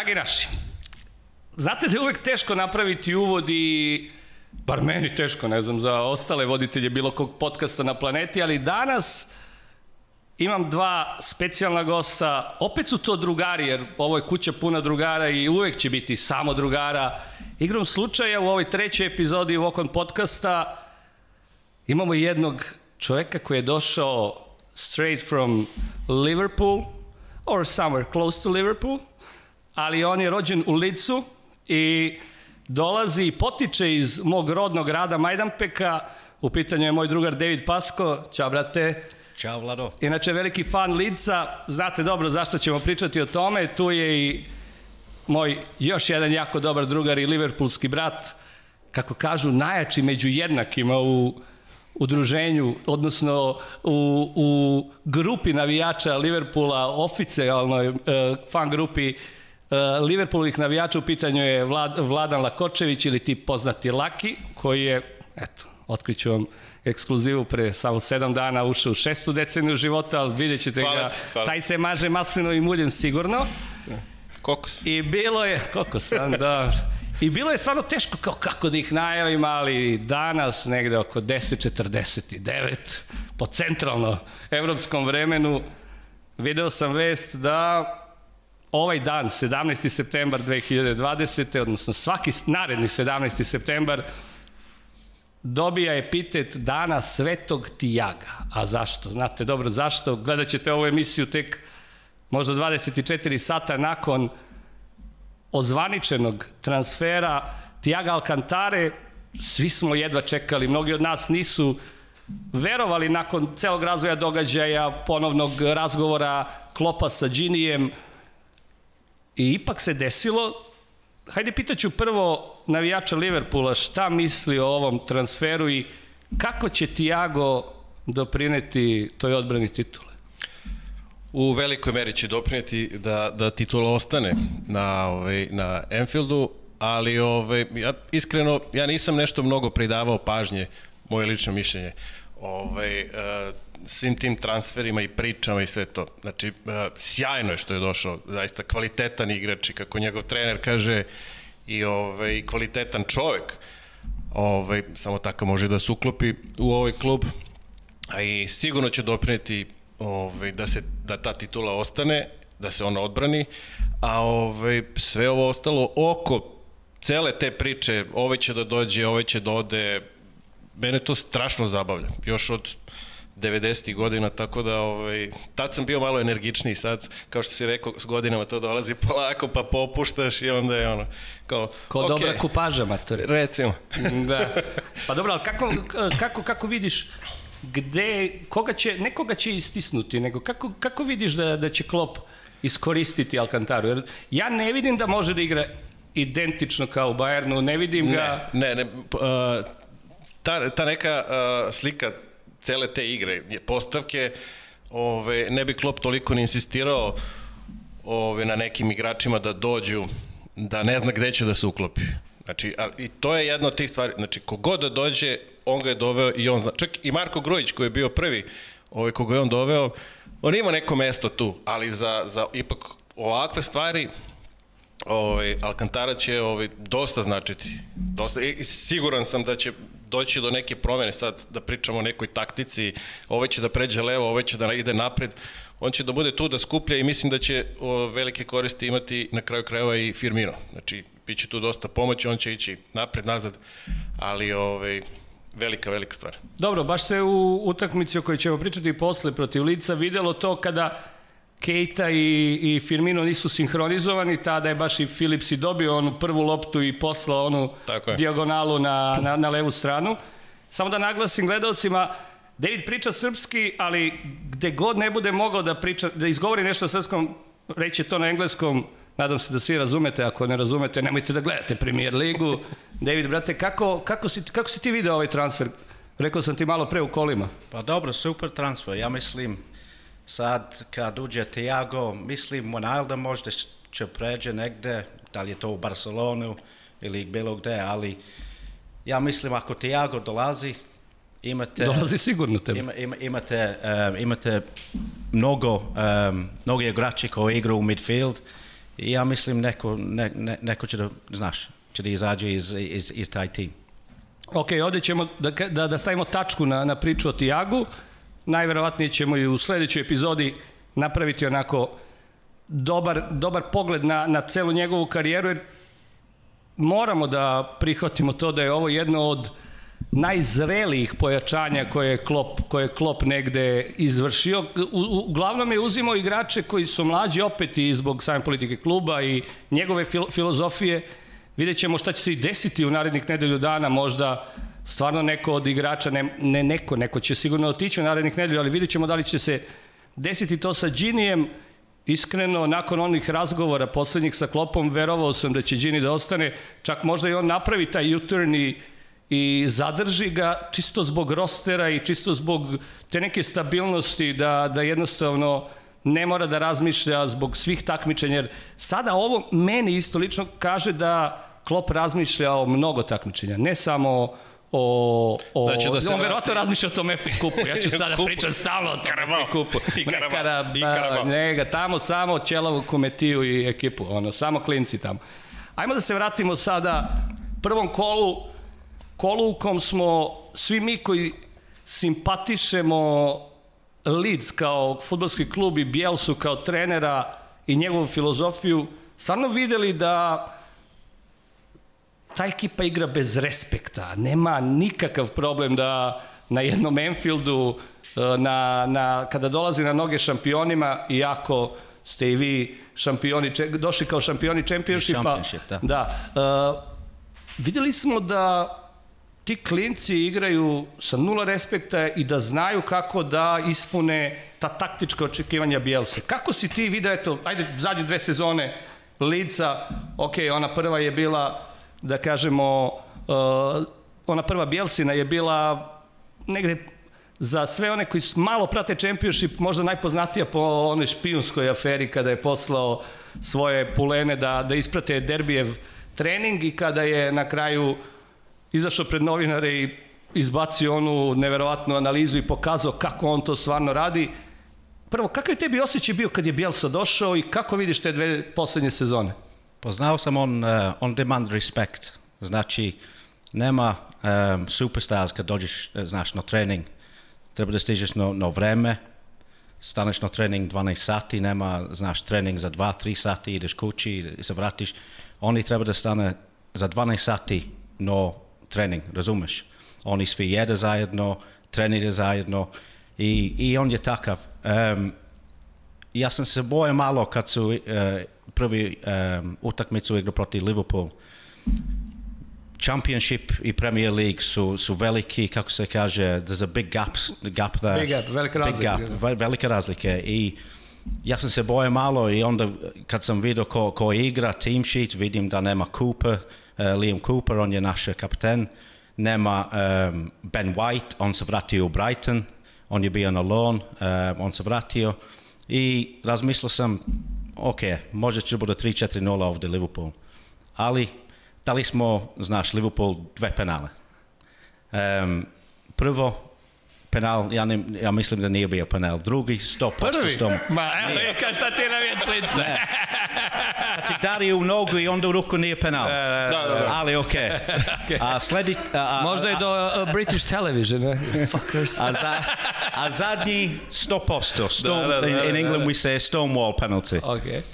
Dragi naši, znate da je uvek teško napraviti uvod i bar meni teško, ne znam, za ostale voditelje bilo kog podcasta na planeti, ali danas imam dva specijalna gosta, opet su to drugari, jer ovo je kuća puna drugara i uvek će biti samo drugara. Igrom slučaja u ovoj trećoj epizodi Vokon podcasta imamo jednog čoveka koji je došao straight from Liverpool or somewhere close to Liverpool, ali on je rođen u Licu i dolazi i potiče iz mog rodnog grada Majdanpeka. U pitanju je moj drugar David Pasko. Ćao, brate. Ćao, Vlado. Inače, veliki fan Lica. Znate dobro zašto ćemo pričati o tome. Tu je i moj još jedan jako dobar drugar i liverpoolski brat. Kako kažu, najjači među jednakima u udruženju, odnosno u, u grupi navijača Liverpoola, oficijalnoj e, fan grupi Liverpoolovih navijača u pitanju je Vlad, Vladan Lakočević ili ti poznati Laki, koji je, eto, otkriću vam ekskluzivu pre samo sedam dana ušao u šestu deceniju života, ali vidjet ćete hvala ga, hvala. taj se maže maslinovim uljem sigurno. Kokos. I bilo je, koliko sam, da, i bilo je stvarno teško kao kako da ih najavim, ali danas negde oko 10.49 po centralno evropskom vremenu video sam vest da ovaj dan, 17. septembar 2020. odnosno svaki naredni 17. septembar dobija epitet Dana Svetog Tijaga. A zašto? Znate dobro zašto? Gledat ćete ovu emisiju tek možda 24 sata nakon ozvaničenog transfera Tiaga Alcantare, svi smo jedva čekali, mnogi od nas nisu verovali nakon celog razvoja događaja, ponovnog razgovora Klopa sa Đinijem i ipak se desilo. Hajde pitaću prvo navijača Liverpoola šta misli o ovom transferu i kako će Tiago doprineti toj odbrani titule? U velikoj meri će doprineti da, da titula ostane na, ovaj, na Enfieldu, ali ovaj, ja, iskreno, ja nisam nešto mnogo pridavao pažnje, moje lično mišljenje, ovaj, uh, svim tim transferima i pričama i sve to. Znači, uh, sjajno je što je došao, zaista kvalitetan igrač i kako njegov trener kaže, i ovaj, kvalitetan čovek. Ovaj, samo tako može da se uklopi u ovaj klub, a i sigurno će doprineti ovaj, da, se, da ta titula ostane, da se ona odbrani, a ovaj, sve ovo ostalo oko cele te priče, ovaj će da dođe, ovaj će da ode, mene to strašno zabavlja. Još od 90. godina, tako da ovaj, tad sam bio malo energičniji, sad, kao što si rekao, s godinama to dolazi polako, pa popuštaš i onda je ono, kao, Ko okay, dobra kupaža, mater. Recimo. da. Pa dobro, ali kako, kako, kako vidiš gde, koga će, ne koga će istisnuti, nego kako, kako vidiš da, da će Klop iskoristiti Alcantaru? Jer ja ne vidim da može da igra identično kao u Bayernu, ne vidim ga... Ne, ne, ne uh, ta, ta neka uh, slika cele te igre, postavke, ove, ne bi Klop toliko ni insistirao ove, na nekim igračima da dođu, da ne zna gde će da se uklopi. Znači, a, i to je jedna od tih stvari. Znači, kogod da dođe, on ga je doveo i on zna. Čak i Marko Grujić koji je bio prvi, ovaj, koga je on doveo, on ima neko mesto tu, ali za, za ipak ovakve stvari ovaj, Alcantara će ovaj, dosta značiti. Dosta, I siguran sam da će doći do neke promene sad, da pričamo o nekoj taktici, ovaj će da pređe levo, ovaj će da ide napred, on će da bude tu da skuplja i mislim da će o, velike koristi imati na kraju krajeva i Firmino. Znači, bit će tu dosta pomoći, on će ići napred, nazad, ali ovaj, velika, velika stvar. Dobro, baš se u utakmici o kojoj ćemo pričati posle protiv Lica videlo to kada Keita i, i Firmino nisu sinhronizovani, tada je baš i Philips i dobio onu prvu loptu i poslao onu dijagonalu na, na, na levu stranu. Samo da naglasim gledalcima, David priča srpski, ali gde god ne bude mogao da priča, da izgovori nešto na srpskom, reće to na engleskom, nadam se da svi razumete, ako ne razumete, nemojte da gledate Premier ligu. David, brate, kako, kako, si, kako si ti video ovaj transfer? Rekao sam ti malo pre u kolima. Pa dobro, super transfer. Ja mislim, sad kad uđe Tiago, mislim Ronaldo možda će pređe negde, da li je to u Barcelonu ili bilo gde, ali ja mislim ako Tiago dolazi, imate... Dolazi sigurno tebe. Ima, ima, imate, um, imate mnogo, um, mnogi igrači koji igraju u midfield I ja mislim neko, ne, ne, neko će da, znaš, će da izađe iz, iz, iz taj tim. Ok, ovde ćemo da, da, da stavimo tačku na, na priču o Tijagu. Najverovatnije ćemo i u sledećoj epizodi napraviti onako dobar, dobar pogled na, na celu njegovu karijeru, jer moramo da prihvatimo to da je ovo jedno od najzrelijih pojačanja koje je Klop, koje je Klop negde izvršio. U, uglavnom je uzimao igrače koji su mlađi opet i zbog same politike kluba i njegove fil, filozofije. Vidjet ćemo šta će se i desiti u narednih nedelju dana, možda stvarno neko od igrača, ne, ne neko, neko će sigurno otići u narednih nedelju, ali vidjet ćemo da li će se desiti to sa Ginijem. Iskreno, nakon onih razgovora poslednjih sa Klopom, verovao sam da će Gini da ostane, čak možda i on napravi taj U-turn i i zadrži ga čisto zbog rostera i čisto zbog te neke stabilnosti da, da jednostavno ne mora da razmišlja zbog svih takmičenja. Jer sada ovo meni isto lično kaže da Klop razmišlja o mnogo takmičenja, ne samo o, o da će da se on verovatno razmišlja o tom FA kupu. Ja ću sada pričam stalno o tom FA kupu. I Karabao. I Karabao. Ne, ga tamo samo Ćelavu kometiju i ekipu, ono, samo klinci tamo. Ajmo da se vratimo sada prvom kolu kolu u kom smo svi mi koji simpatišemo Leeds kao futbolski klub i Bielsu kao trenera i njegovu filozofiju, stvarno videli da ta ekipa igra bez respekta. Nema nikakav problem da na jednom Enfieldu, na, na, kada dolazi na noge šampionima, iako ste i vi šampioni, došli kao šampioni čempionšipa. Da. da uh, videli smo da ti klinci igraju sa nula respekta i da znaju kako da ispune ta taktička očekivanja Bielse. Kako si ti vidio, eto, ajde, zadnje dve sezone Lica, ok, ona prva je bila, da kažemo, uh, ona prva Bielsina je bila negde za sve one koji malo prate championship, možda najpoznatija po onoj špijunskoj aferi kada je poslao svoje pulene da, da isprate derbijev trening i kada je na kraju izašao pred novinare i izbacio onu neverovatnu analizu i pokazao kako on to stvarno radi. Prvo, kakav je tebi osjećaj bio kad je Bielsa došao i kako vidiš te dve poslednje sezone? Poznao sam on, uh, on demand respect. Znači, nema um, superstars kad dođeš, e, znaš, na trening. Treba da stižeš na, na vreme, staneš na trening 12 sati, nema, znaš, trening za 2-3 sati, ideš kući i se vratiš. Oni treba da stane za 12 sati no trening, razumeš? Oni svi jede zajedno, trenire zajedno i, i on je takav. Um, ja sam se boje malo kad su uh, prvi um, utakmicu igrao protiv Liverpool. Championship i Premier League su, su veliki, kako se kaže, there's a big gap, gap there. Big gap, razlika. Big gap, velike razlike i ja sam se boje malo i onda kad sam vidio ko, ko igra team sheet, vidim da nema Cooper, uh, Liam Cooper, on je naš kapten, nema um, Ben White, on se vratio u Brighton, on je bio na loan, um, on se vratio i razmislio sam, ok, možda će bude 3-4-0 ovde Liverpool, ali dali smo, znaš, Liverpool dve penale. Um, prvo, penal, ja, ne, ja mislim da nije bio penal. Drugi, 100% Prvi? stom. Ma, evo, kao šta ti navijač lice. Ti dari u nogu i onda u ruku nije penal. Da, Da, da, da. Ali okej. Okay. A sledi... A, a, Možda je do uh, British Television, ne? Fuckers. A, za, a zadnji 100%. Stone, Da, da, da, in, in da, England da. we say stonewall penalty. Ok.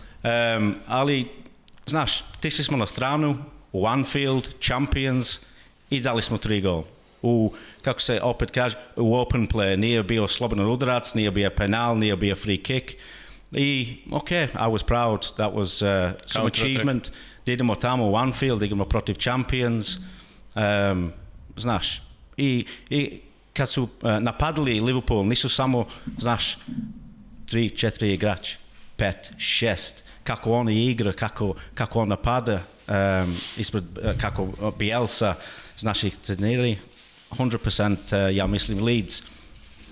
Um, ali, znaš, tišli smo na stranu, u Anfield, Champions, i dali smo tri gol. U, kako se opet kaže, u open play nije bio slobodan udarac, nije bio penal, nije bio free kick. I, ok, I was proud, that was uh, some achievement. Da idemo tamo u Anfield, da igramo protiv Champions. Um, znaš, i, i kad su uh, napadali Liverpool, nisu samo, znaš, tri, četiri igrači, pet, šest, kako on igra, kako, kako on napada, um, ispred, uh, kako Bielsa, znaš ih trenirali, 100% uh, ja mislim Leeds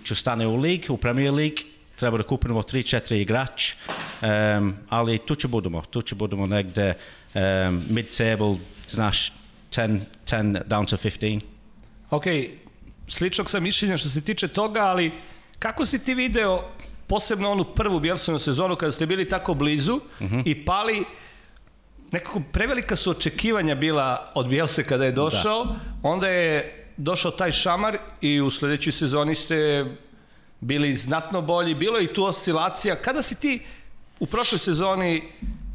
će stane u lig, u Premier League, treba da kupimo 3-4 igrač, um, ali tu će budemo, tu će budemo negde um, mid-table, znaš, 10, 10 down to 15. Ok, sličnog sam mišljenja što se tiče toga, ali kako si ti video posebno onu prvu Bjelsonu sezonu kada ste bili tako blizu i pali? Nekako prevelika su očekivanja bila od Bjelse kada je došao, onda je došao taj šamar i u sledećoj sezoni ste bili znatno bolji, bilo je i tu oscilacija. Kada si ti u prošloj sezoni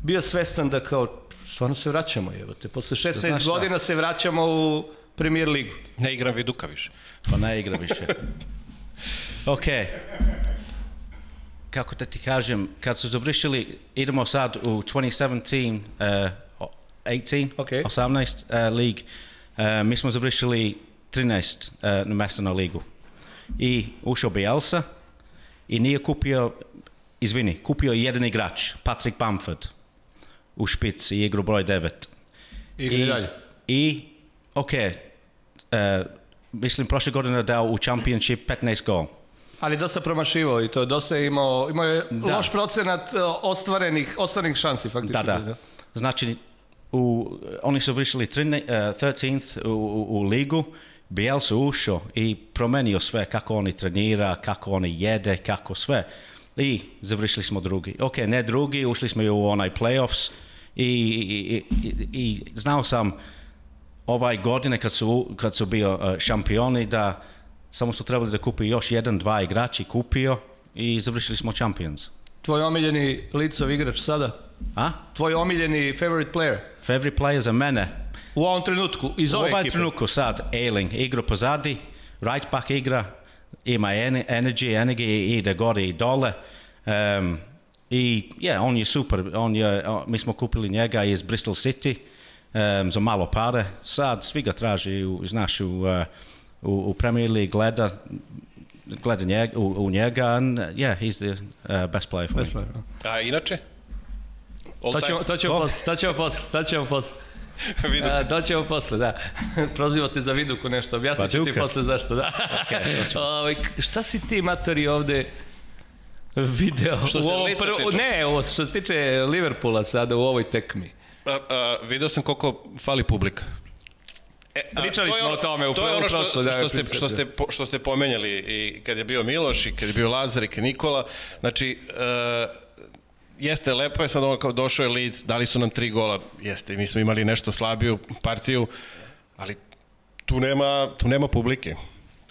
bio svestan da kao stvarno se vraćamo, evo te, posle 16 Znaš šta? godina se vraćamo u Premier ligu. Ne igram Viduka više. Pa ne igra više. ok. Kako da ti kažem, kad su završili, idemo sad u 2017, uh, 18, Ok. 18 uh, lig, uh, mi smo završili 13 uh, na mesto na ligu. I ušao Bielsa i nije kupio, izvini, kupio je jedan igrač, Patrick Bamford, u špici i igru broj 9. Igri dalje. I, ok, uh, mislim prošle godine dao u Championship 15 gol. Ali dosta promašivao i to dosta je imao, imao je Da. loš procenat e, ostvarenih, ostvarenih šansi faktički. Da, da. Znači, u, oni su vršili 13, uh, 13th u, u, u ligu, Bielsa ušao i promenio sve, kako oni trenira, kako oni jede, kako sve. I završili smo drugi. Ok, ne drugi, ušli smo i u onaj playoffs i, i, i, i znao sam ovaj godine kad su, kad su bio uh, šampioni da samo su trebali da kupi još jedan, dva igrači, kupio i završili smo champions. Tvoj omiljeni licov igrač sada? A? Tvoj omiljeni favorite player? Favorite player za mene U ovom trenutku, iz U ove ovaj ekipe. trenutku sad Ailing igra pozadi, right back igra, ima en- energy, energije, ide gore i dole. Um, I yeah, on je super, on je, on, mi smo kupili njega iz Bristol City um, za malo pare. Sad svi ga traži, u, znaš, u, uh, u, u Premier League gleda, gleda njega, u, u njega and yeah, he's the uh, best player for me. Best player, da. A inače? To ćemo, to ćemo posle, to ćemo posle, to ćemo posle. Viduk. A, to ćemo posle, da. Prozivate za viduku nešto, objasnit ću ti posle zašto, da. Ovaj, k- šta si ti, matori, ovde video? Što u se lica prvo- tiče? Ne, ovo što se tiče Liverpoola sada u ovoj tekmi. A, a, video sam koliko fali publika. E, a, Pričali smo o tome u to je prvom ono što, da, što, ste, što, ste, po- što ste pomenjali i kad je bio Miloš i kad je bio Lazar i kad je Nikola. Znači, uh, jeste, lepo je sad ono kao došao je Leeds, dali su nam tri gola, jeste, mi smo imali nešto slabiju partiju, ali tu nema, tu nema publike.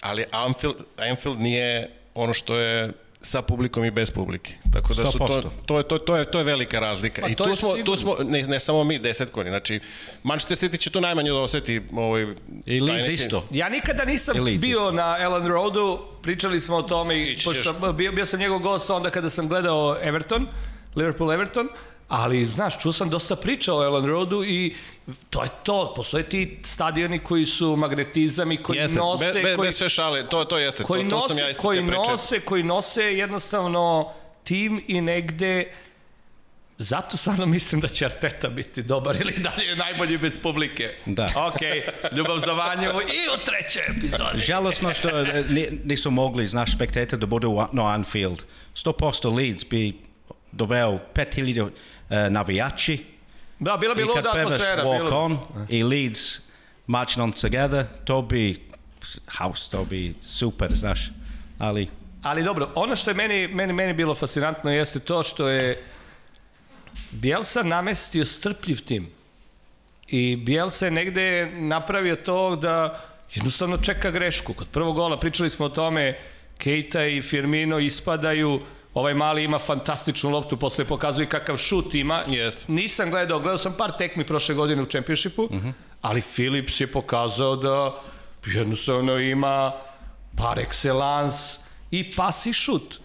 Ali Anfield, Anfield nije ono što je sa publikom i bez publike. Tako da su to, 100%. to, je, to, to, je, to je velika razlika. Pa I to tu je smo, tu sigurno. smo ne, ne samo mi desetkovani, znači Manchester City će tu najmanje da oseti ovaj, I Leeds neki- isto. Ja nikada nisam bio isto. na Ellen Roadu, pričali smo o tome i pošto bio, bio sam njegov gost onda kada sam gledao Everton, Liverpool Everton, ali znaš, čuo sam dosta priča o Ellen Roadu i to je to, postoje ti stadioni koji su magnetizam i koji Jeste, nose, be, be, koji, bez sve šale, to, to jeste, koji to, to nose, sam ja isto koji te priče. nose, koji nose jednostavno tim i negde Zato stvarno mislim da će Arteta biti dobar ili dalje je najbolji bez publike. Da. Ok, ljubav za Vanjevu i u trećoj epizodi. Žalosno što e, ni- nisu mogli, znaš, spektator da budu u- Anfield. 100% Leeds bi doveo 5000 uh, navijači Da, bila bi i kad luda atmosfera. Walk Bilo... On i Leeds marching on together, to bi house, to bi super, znaš. Ali Ali dobro, ono što je meni, meni, meni bilo fascinantno jeste to što je Bielsa namestio strpljiv tim. I Bielsa je negde napravio to da jednostavno čeka grešku. Kod prvog gola pričali smo o tome, Keita i Firmino ispadaju, ovaj mali ima fantastičnu loptu, posle pokazuje kakav šut ima. Jeste. Nisam gledao, gledao sam par tekmi prošle godine u Championshipu, uh -huh. ali Philips je pokazao da jednostavno ima par excellence i pas i šut.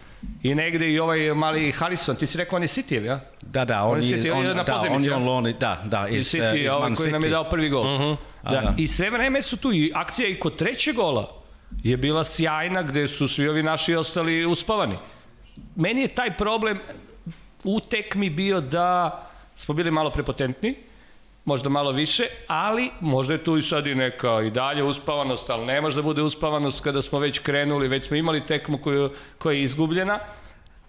I negde i ovaj mali Harrison, ti si rekao on je City, ja? da, da, On on, je City, on na da, on je on loan, da, da, Iz iz, uh, City, iz ovaj Man koji nam je City. dao prvi gol. Uh -huh. da, da. I sve vreme su tu i akcija i kod trećeg gola je bila sjajna gde su svi ovi naši ostali uspavani. Meni je taj problem u tekmi bio da smo bili malo prepotentni, možda malo više, ali možda je tu i sad i neka i dalje uspavanost, ali ne može da bude uspavanost kada smo već krenuli, već smo imali tekmu koju, koja je izgubljena,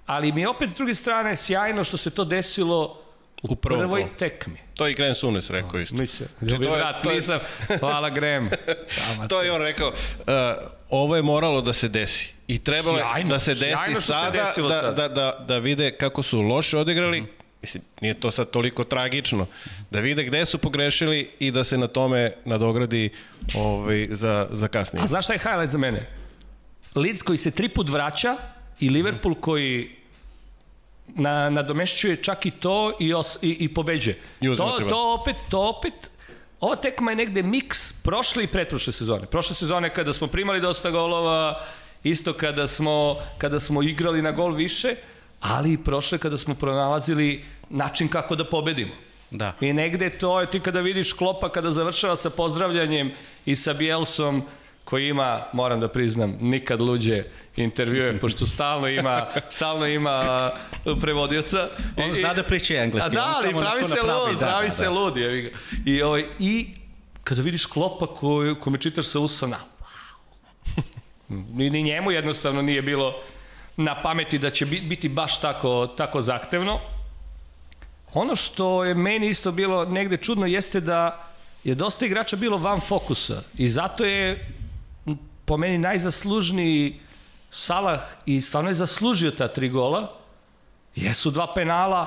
ali mi je opet s druge strane sjajno što se to desilo U prvom prvoj kolu. tekmi. To je i Graham Sunes rekao isto. Mislim, Znači, to je- brat, to je- nisam, hvala Graham. To je on rekao, uh, ovo je moralo da se desi. I trebalo Sjajno, da se desi se sada, desilo da, da, da, da vide kako su loše odigrali. Mislim, nije to sad toliko tragično. Da vide gde su pogrešili i da se na tome nadogradi ovaj, za, za kasnije. A znaš šta je highlight za mene? Leeds koji se tri put vraća i Liverpool koji na, nadomešćuje čak i to i, os, i, i pobeđuje. I To, to opet, to opet, ova tekma je negde miks prošle i pretprošle sezone. Prošle sezone kada smo primali dosta golova, isto kada smo, kada smo igrali na gol više, ali i prošle kada smo pronalazili način kako da pobedimo. Da. I negde to je, ti kada vidiš Klopa kada završava sa pozdravljanjem i sa Bielsom, koji ima, moram da priznam, nikad luđe intervjue, pošto stalno ima, stalno ima uh, prevodioca. On I- zna da priča engleski, A da, ali pravi se napravi, lud, da, pravi da, se da. lud. I, ovaj, I kada vidiš Klopa koju, kome čitaš sa usana, ni, ni njemu jednostavno nije bilo na pameti da će bi- biti baš tako, tako zahtevno. Ono što je meni isto bilo negde čudno jeste da je dosta igrača bilo van fokusa i zato je po meni najzaslužniji Salah i stvarno je zaslužio ta tri gola. Jesu dva penala,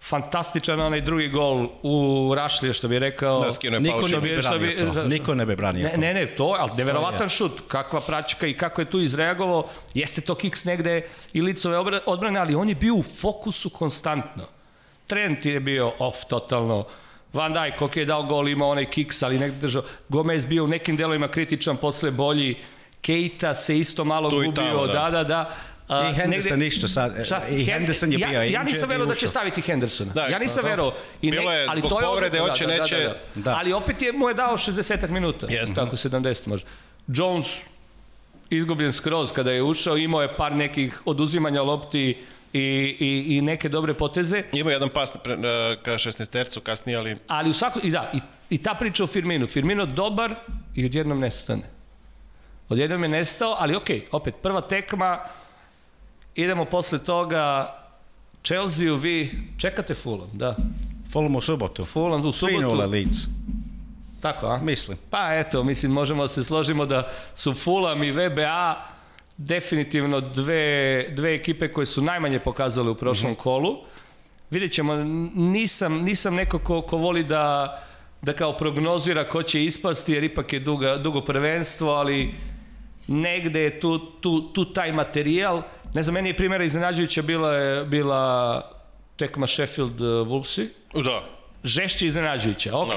fantastičan onaj drugi gol u Rašlije, što bi rekao. Da, skinuo je Niko ne bi što bi- to. Niko ne bi branio Ne, to. ne, ne, to, ali neverovatan šut, kakva praćka i kako je tu izreagovao, jeste to kiks negde i licove odbrane, ali on je bio u fokusu konstantno. Trent je bio off totalno, Van Dijk, ok, je dao gol, imao onaj kiks, ali negde držao. Gomez bio u nekim delovima kritičan, posle bolji. Keita se isto malo Tu i gubio, tamo, da. da, da, da. A, I Henderson negde- ništa sad. Šta? I Hen- Henderson je ja, bio Ja nisam i verovao da će staviti Hendersona. Da, ja nisam aha. verovao. I Bilo je ali zbog to je povrede, hoće, da, da, neće. Da, da. Da. Ali opet je, mu je dao 60 minuta. Jeste. Tako 70 možda. Jones izgubljen skroz kada je ušao, imao je par nekih oduzimanja lopti i, i, i neke dobre poteze, Ima jedan pas pre, uh, ka 16 tercu kasnije, ali ali u svakom, i da, i, i ta priča o Firminu. Firmino dobar i odjednom nestane. Odjednom je nestao, ali okej, opet, prva tekma, idemo posle toga, Chelsea-u vi čekate Fulham, da. Fulham u subotu. Fulham u 3-0 subotu. Leeds. Tako, a? Mislim. Pa eto, mislim, možemo da se složimo da su Fulham i VBA definitivno dve, dve ekipe koje su najmanje pokazale u prošlom kolu. Vidjet ćemo, nisam, nisam neko ko, ko voli da, da kao prognozira ko će ispasti, jer ipak je duga, dugo prvenstvo, ali negde je tu, tu, tu taj materijal. Ne znam, meni je primjera iznenađujuća bila, je, bila tekma Sheffield uh, Wolvesi da. žešće iznenađujuća. Ok,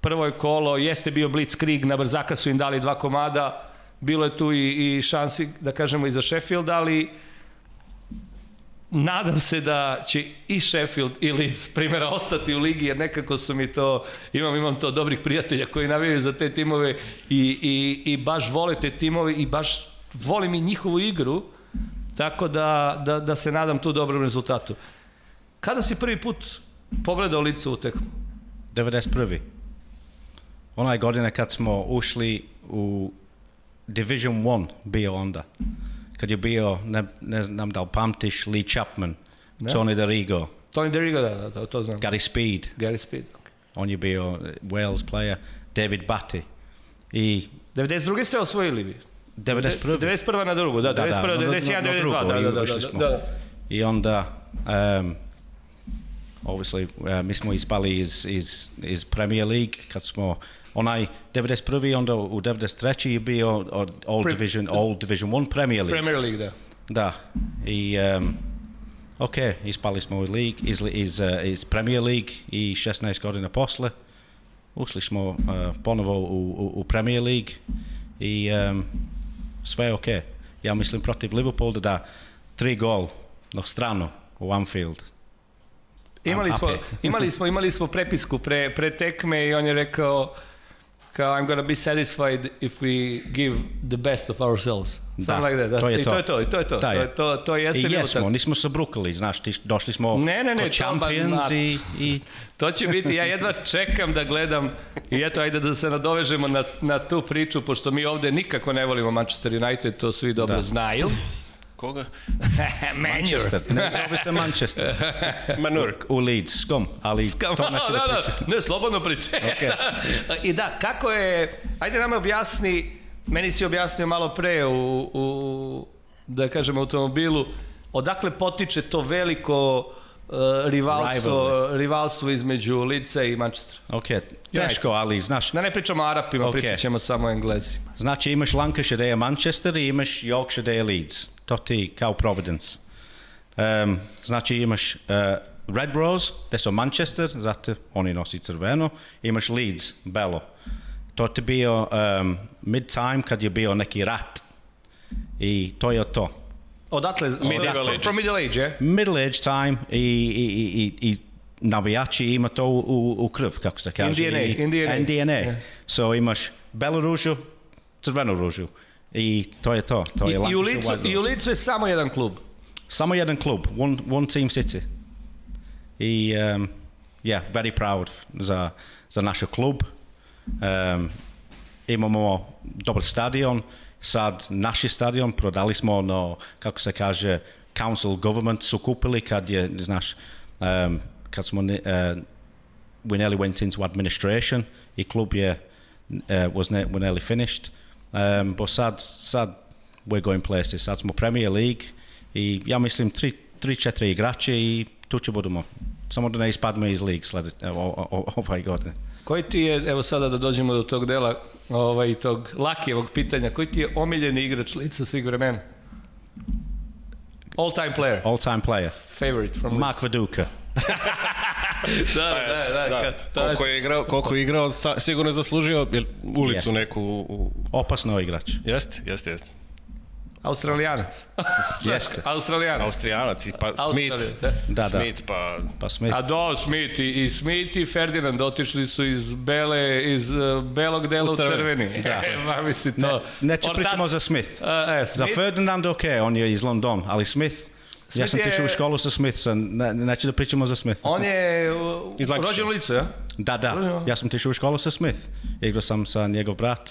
prvo je kolo, jeste bio blitzkrieg, na brzaka su im dali dva komada, bilo je tu i, i šansi, da kažemo, i za Sheffield, ali nadam se da će i Sheffield i Leeds primjera ostati u ligi, jer nekako su mi to, imam, imam to dobrih prijatelja koji navijaju za te timove i, i, i baš vole te timove i baš volim i njihovu igru, tako da, da, da se nadam tu dobrom rezultatu. Kada si prvi put pogledao lice u tekmu? 91. Onaj godine kad smo ušli u Division 1 bio onda. Kad je bio, ne, ne znam da li pamtiš, Lee Chapman, Da. Tony Dorigo, Tony Derigo, da, da, da, to znam. Gary Speed, Gary Speed. Okay. on je bio eh, Wales player, David Batty i 92. ste osvojili vi? 91. 91. na drugu, da, Da, 91. da, na- 91. na 92. drugo Da, da, da, da, da, da. I onda, um, obviously, uh, mi smo ispali iz, iz, iz Premier League kad smo onaj 91. onda u 93. je bio od All Pre- Division, All Division 1 Premier League. Premier League, da. Da. I um, ok, ispali smo iz, league, iz, iz, uh, iz Premier League i 16 godina posle ušli smo uh, ponovo u, u, u Premier League i um, sve je ok. Ja mislim protiv Liverpoola da tri gol na stranu u Anfield. Imali I'm smo, imali smo, imali smo prepisku pre, pre tekme i on je rekao kao I'm gonna be satisfied if we give the best of ourselves. Something like that. Da. to je I to. to je to, i to je to. Da to, je. je to, to jeste I bilo jesmo, tako. nismo se brukali, znaš, ti, došli smo Ne, ne, ne, ko to ba- champions i, i To će biti, ja jedva čekam da gledam i eto, ajde da se nadovežemo na, na tu priču, pošto mi ovde nikako ne volimo Manchester United, to svi dobro Da. znaju. Koga? Manchester. Ne zove se Manchester. Manur. U Leeds, skom, ali Skam, to neću da, da da, pričam. ne, slobodno priče. Okej. I da, kako je, ajde nam objasni, meni si objasnio malo pre u, u da kažem, automobilu, odakle potiče to veliko uh, rivalstvo, rivalstvo između Lica i Manchestera. Ok, teško, ali znaš, Da ne pričamo o Arapima, Okej. pričat ćemo samo o Englezima. Znači imaš Lancashire da je Manchester i imaš Yorkshire da je Leeds. To ti kao Providence. Um, znači imaš uh, Red Rose, te su Manchester, zato oni nosi crveno. Imaš Leeds, belo. To ti bio um, mid-time kad je bio neki rat. I to je to. Odatle, from, ages. from Middle Age, je? Middle age time i, i, i, i, i navijači ima to u, u, u krv, kako se kaže. In DNA, I, in DNA. in DNA. Yeah. So imaš belu ružu, crvenu ružu. I to je to. to I, je i, u Licu, I u. Licu je samo jedan klub. Samo jedan klub, one, one team city. I, um, yeah, very proud za, za naš klub. Um, imamo dobar stadion, sad naš stadion prodali smo no, kako se kaže, council government su kupili kad je, znaš, um, kad smo, uh, we nearly went into administration i klub je, uh, was ne, were nearly finished. Um, but sad, sad we're going places. Sad smo Premier League i ja mislim tri, tri četiri igrače i tu će budemo. Samo da ne ispademo iz lig slede, o, o, ovaj godine. Koji ti je, evo sada da dođemo do tog dela, ovaj, tog lakijevog pitanja, koji ti je omiljeni igrač Lica svih vremena? All time player, All time player. favorite from Mark Viduka. Da, da, da. Da, ka- to je- koliko je igrao, koliko je igrao sigurno je zaslužio jel, ulicu Jeste. neku. U, Opasno igrač. jeste, jeste, jeste. Australijanac. Jeste. Australijanac. Austrijanac i pa Smith. da. Da, da. Smith, pa... Pa Smith. A do, Smith i, i Smith i Ferdinand otišli su iz bele, iz uh, belog dela U u crveni. crveni. Da. E, ma misli Ne, to. neće Ortac- pričamo za Smith. A, e, Za Smith, Ferdinand ok, on je iz London, ali Smith, ja Smith sam je- tišao u školu sa Smith, neću da pričamo za Smith. on je uh, Iz Lancashire. rođen u licu, ja? Da, da, ja sam tišao u školu sa Smith. Igrao sam sa njegov brat.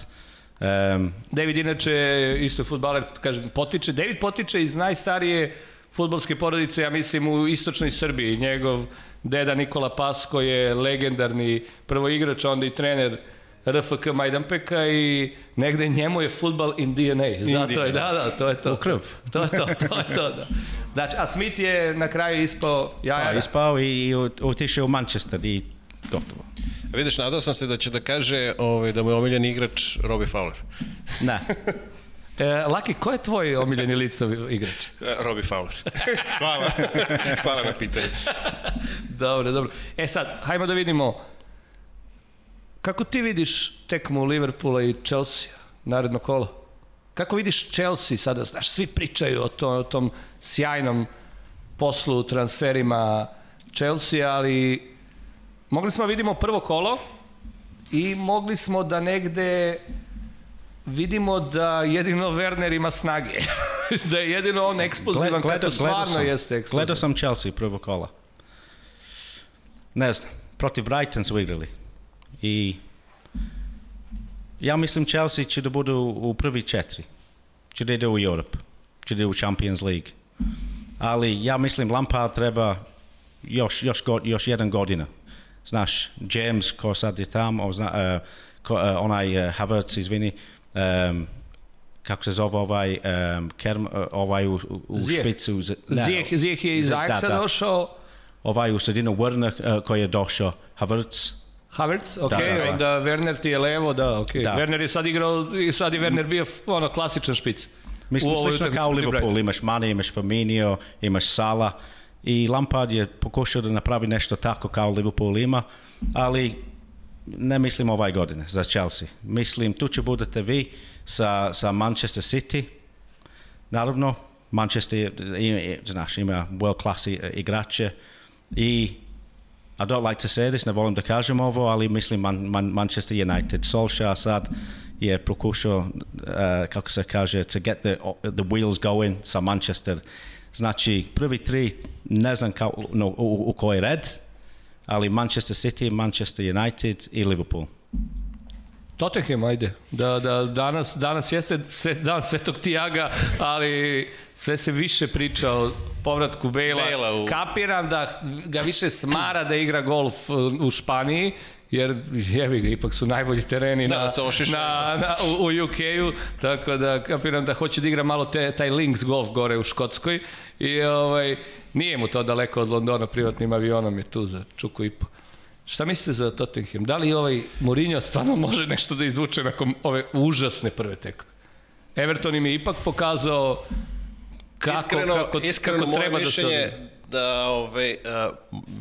Um, David inače isto je futbaler, kažem, potiče, David potiče iz najstarije futbolske porodice, ja mislim, u istočnoj Srbiji. Njegov deda Nikola Pasko je legendarni prvo igrač, onda i trener RFK Majdanpeka i negde njemu je futbal in DNA. Zato je, da, da, to je to. U krv. To je to, to je to, da. Znači, a Smith je na kraju ispao jaja. pa ispao i, i otišao u Manchester i gotovo. Vidiš, nadao sam se da će da kaže ovaj, da mu je omiljen igrač Robbie Fowler. Ne, E, Laki, ko je tvoj omiljeni licovi igrač? E, Robbie Fowler. Hvala. Hvala na pitanju. Dobro, dobro. E sad, hajmo da vidimo kako ti vidiš tekmu Liverpoola i Chelsea, naredno kolo? Kako vidiš Chelsea sada, znaš, svi pričaju o, to, o tom sjajnom poslu, transferima Chelsea, ali mogli smo da vidimo prvo kolo i mogli smo da negde vidimo da jedino Werner ima snage. da je jedino on eksplozivan, Gled- kako stvarno sam, jeste eksplozivan. gledao sam Chelsea prvo kola. Ne znam, protiv Brighton su igrali. I ja mislim Chelsea će da budu u prvi četiri. Će da ide u Europe. Će da ide u Champions League. Ali ja mislim Lampard treba još, još, go, još jedan godina. Znaš, James ko sad je tamo, zna, uh, ko, uh, onaj uh, Havertz, izvini, um, kako se zove ovaj, um, Kerm, uh, ovaj u, u, Ziyech. špicu. z- ne, Zijeh, Zijeh je iz Da, Ajaxa da. došao, ovaj u sredinu Werner uh, koji je došao, Havertz. Havertz, ok, Da, da, da. onda Werner ti je levo, da, ok. Da. Werner je sad igrao, i sad je Werner bio ono klasičan špic. Mislim, U slično kao protiv Liverpool, imaš Mane, imaš Firmino, imaš Sala i Lampard je pokušao da napravi nešto tako kao Liverpool ima, ali ne mislim ovaj godine za Chelsea. Mislim, tu će budete vi sa, sa Manchester City. Naravno, Manchester, ima, znaš, ima world class igrače i I don't like to say this, ne volim da kažem ovo, ali mislim Man, Man, Manchester United. Solskjaer sad je pokušao, uh, kako se kaže, to get the, the wheels going sa Manchester. Znači, prvi tri, ne znam kao, no, u, u koji red, ali Manchester City, Manchester United i Liverpool. Tottenham, ajde. Da, da, danas, danas jeste sve, dan Svetog Tijaga, ali sve se više priča o povratku Bela. Bela u- Kapiram da ga više smara da igra golf uh, u Španiji, jer jevi ga, ipak su najbolji tereni Da, na, na, na, u, u UK-u, tako da kapiram da hoće da igra malo te, taj links golf gore u Škotskoj i ovaj, nije mu to daleko od Londona, privatnim avionom je tu za čuku i po. Šta mislite za Tottenham? Da li ovaj Mourinho stvarno može nešto da izvuče nakon ove užasne prve tekme? Everton im je ipak pokazao kako, iskreno, kako, iskreno kako treba da se da ove, a,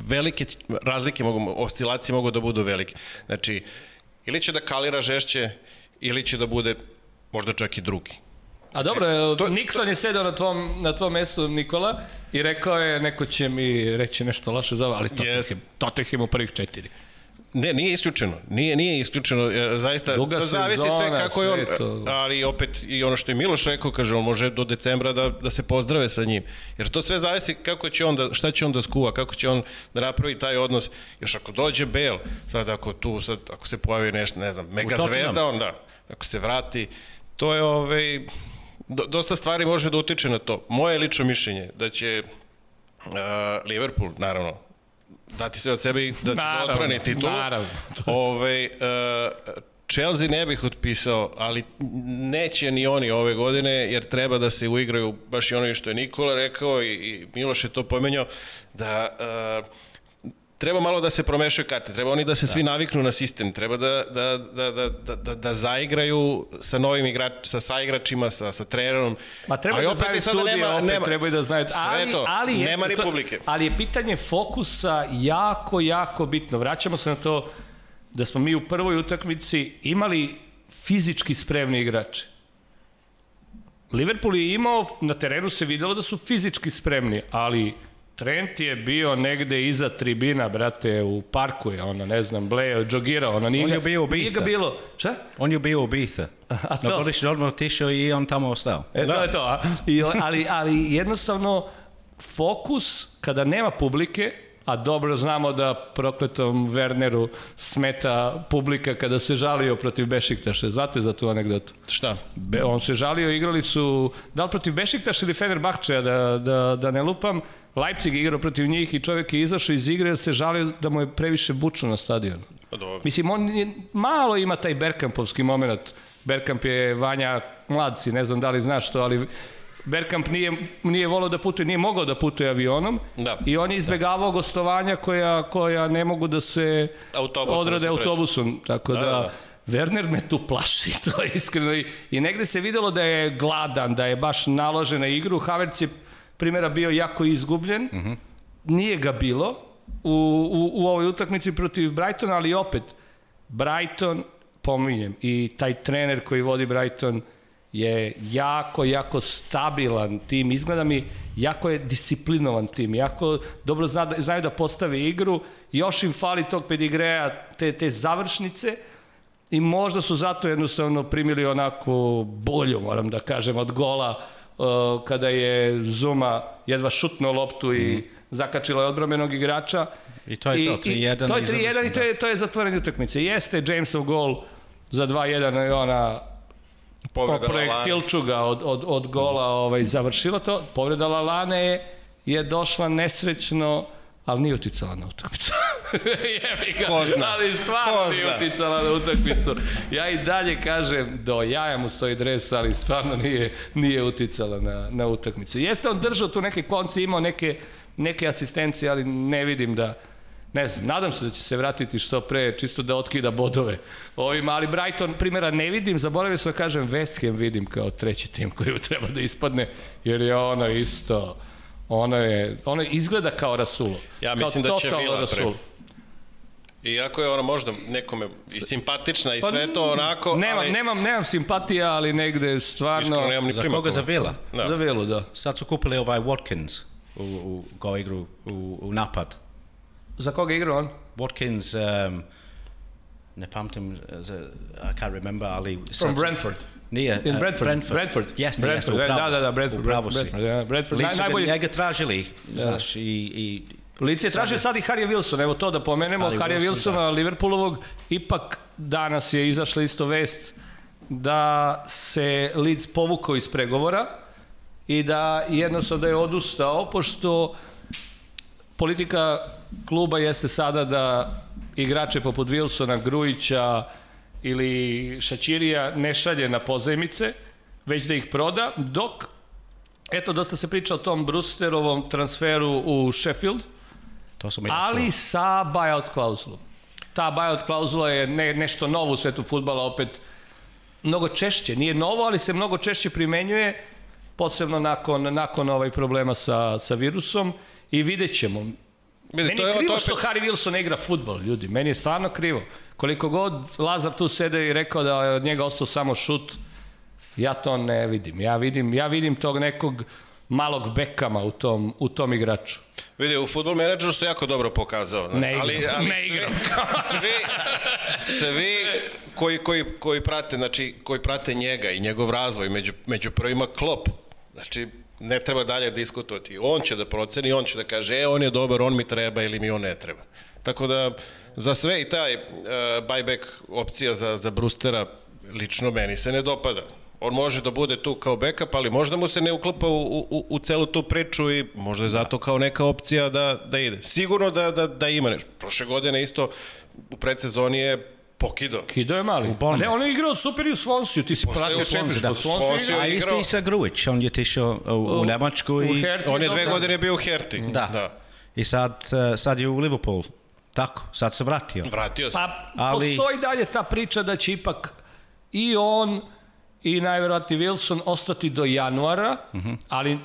velike razlike mogu, oscilacije mogu da budu velike. Znači, ili će da kalira žešće, ili će da bude možda čak i drugi. A dobro, to, Nixon je sedao na tvom, na tvom mestu, Nikola, i rekao je, neko će mi reći nešto loše za ovo, ali Tottenham, Jeste. Tottenham u prvih četiri. Ne, nije isključeno. Nije, nije isključeno. jer Zaista, Duga sad zavisi sve sezona, kako je on, sve to. ali opet i ono što je Miloš rekao, kaže, on može do decembra da, da se pozdrave sa njim. Jer to sve zavisi kako će on da, šta će on da skuva, kako će on da napravi taj odnos. Još ako dođe Bale, sad ako tu, sad ako se pojavi nešto, ne znam, mega zvezda, onda ako se vrati, to je ovaj, dosta stvari može da utiče na to. Moje lično mišljenje da će uh, Liverpool, naravno, dati sve od sebe i da će da Naravno, odbrani titulu. naravno. Ove, uh, Chelsea ne bih otpisao, ali neće ni oni ove godine, jer treba da se uigraju baš i ono što je Nikola rekao i, i Miloš je to pomenjao, da uh, treba malo da se promešaju karte, treba oni da se svi naviknu na sistem, treba da, da, da, da, da, da, da zaigraju sa novim igrač, sa saigračima, sa, sa trenerom. Ma treba A i da opet znaju i sada sudije, opet trebaju da znaju. Sve ali, to, ali nema jeste to- republike. ali je pitanje fokusa jako, jako bitno. Vraćamo se na to da smo mi u prvoj utakmici imali fizički spremni igrače. Liverpool je imao, na terenu se videlo da su fizički spremni, ali Trent je bio negde iza tribina, brate, u parku je, ono, ne znam, bleo, džogirao, ono, nije, On je bio nije ga ubica. bilo, šta? On je bio ubica. A to? Na godišnji odmor otišao i on tamo ostao. E, to je to. A? I, ali, ali jednostavno, fokus kada nema publike, a dobro znamo da prokletom Werneru smeta publika kada se žalio protiv Bešiktaša. Znate za tu anegdotu? Šta? Be, on se žalio, igrali su, da li protiv Bešiktaša ili Fenerbahčeja, da, da, da ne lupam, Leipzig igrao protiv njih i čovjek je izašao iz igre jer se žalio da mu je previše bučno na stadionu. Pa dobro. Mislim, on je, malo ima taj Berkampovski moment. Berkamp je Vanja mladci, ne znam da li znaš to, ali Berkamp nije, nije volao da putuje, nije mogao da putuje avionom Da. i on je izbegavao gostovanja koja, koja ne mogu da se Autobusom odrade da se autobusom. Tako da, Da, da, da. Werner me tu plaši, to je iskreno. I, I negde se videlo da je gladan, da je baš naložen na igru. Havertz je primjera bio jako izgubljen. Mm -hmm. Nije ga bilo u, u, u ovoj utakmici protiv Brightona, ali opet, Brighton, pominjem, i taj trener koji vodi Brighton je jako, jako stabilan tim. Izgleda mi, jako je disciplinovan tim, jako dobro zna da, znaju da postave igru. Još im fali tog pedigreja, te, te završnice, i možda su zato jednostavno primili onako bolju, moram da kažem, od gola uh, kada je Zuma jedva šutnuo loptu i zakačila je odbrambenog igrača. I to je to, 3:1 To je i 3-1 i to je, to je zatvorenie utakmice. Jeste Jamesov gol za 2-1 i ona Povreda projektilčuga od, od, od gola ovaj, završila to. Povreda Lalane je, je došla nesrećno, ali nije uticala na utakmicu. Jebi ga, Ko zna? ali stvarno Ko nije uticala na utakmicu. Ja i dalje kažem, do jaja mu stoji dres, ali stvarno nije, nije uticala na, na utakmicu. Jeste on držao tu neke konce, imao neke, neke asistencije, ali ne vidim da, ne znam, nadam se da će se vratiti što pre, čisto da otkida bodove ovim, ali Brighton primjera ne vidim, zaboravio sam da kažem West Ham vidim kao treći tim koji treba da ispadne, jer je ono isto, ono je, ono izgleda kao Rasulo. Ja Kao mislim da će Vila pre. Iako je ona možda nekome i simpatična i sve to onako, Pa Nemam, ali nemam, nemam simpatija, ali negde stvarno... iskreno nemam ni Za koga? Za. Vila? Da. Za Vilu, da. Sad su kupili ovaj Watkins u, u go igru u, u napad. Za koga igra on? Watkins, um, ne pamtim, za, I can't remember, ali... From su- Brentford. Nije, In uh, Brentford. Brentford. Brentford. Jeste, jeste, Brentford, upravo. da, da, da, Brentford. Upravo si. Brentford, da, Leeds ga najbolji, njega tražili, znaš, i, i Policija traži sad i Harry Wilson, evo to da pomenemo, Harry Harry Wilson, Wilsona, Liverpoolovog, ipak danas je izašla isto vest da se Leeds povukao iz pregovora i da jednostavno da je odustao, pošto politika kluba jeste sada da igrače poput Wilsona, Grujića ili Šačirija ne šalje na pozajmice, već da ih proda, dok, eto, dosta se priča o tom Brewsterovom transferu u Sheffield, To ja ali čuo. sa buyout klauzulom. Ta buyout klauzula je ne, nešto novo u svetu futbala, opet mnogo češće, nije novo, ali se mnogo češće primenjuje, posebno nakon, nakon ovaj problema sa, sa virusom i vidjet ćemo. Vidi, Meni to je je, krivo to je što Harry Wilson ne igra futbol, ljudi. Meni je stvarno krivo. Koliko god Lazar tu sede i rekao da je od njega ostao samo šut, ja to ne vidim. Ja vidim, ja vidim tog nekog malog bekama u tom, u tom igraču. Vidi, u futbol menadžeru se jako dobro pokazao. Ne igram, ali, ali ne svi- igram. Svi, svi koji, koji, koji, prate, znači, koji prate njega i njegov razvoj, među, među prvima Klopp, znači, ne treba dalje diskutovati. On će da proceni, on će da kaže, e, on je dobar, on mi treba ili mi on ne treba. Tako da, za sve i taj uh, buyback opcija za, za Brustera, lično meni se ne dopada. On može da bude tu kao backup, ali možda mu se ne uklapa u, u, u celu tu priču i možda je zato kao neka opcija da, da ide. Sigurno da, da, da ima nešto. Prošle godine isto u predsezoni je pokidao. Kido je mali. Bournemouth. ne, on je igrao super i u Svonsiju, ti si pratio u Swansea, Championship. da. u Swansea Swansea igrao. A je isto igrao- i sa Grujić, on je tišao u, u Njemačku u i... Herti On je dve dobro. godine bio u Herti. Da. da. I sad, eh, sad je u Liverpool. Tako, sad se vratio. Vratio se. Pa Ali- postoji dalje ta priča da će ipak i on i najverovatniji Wilson ostati do januara, ali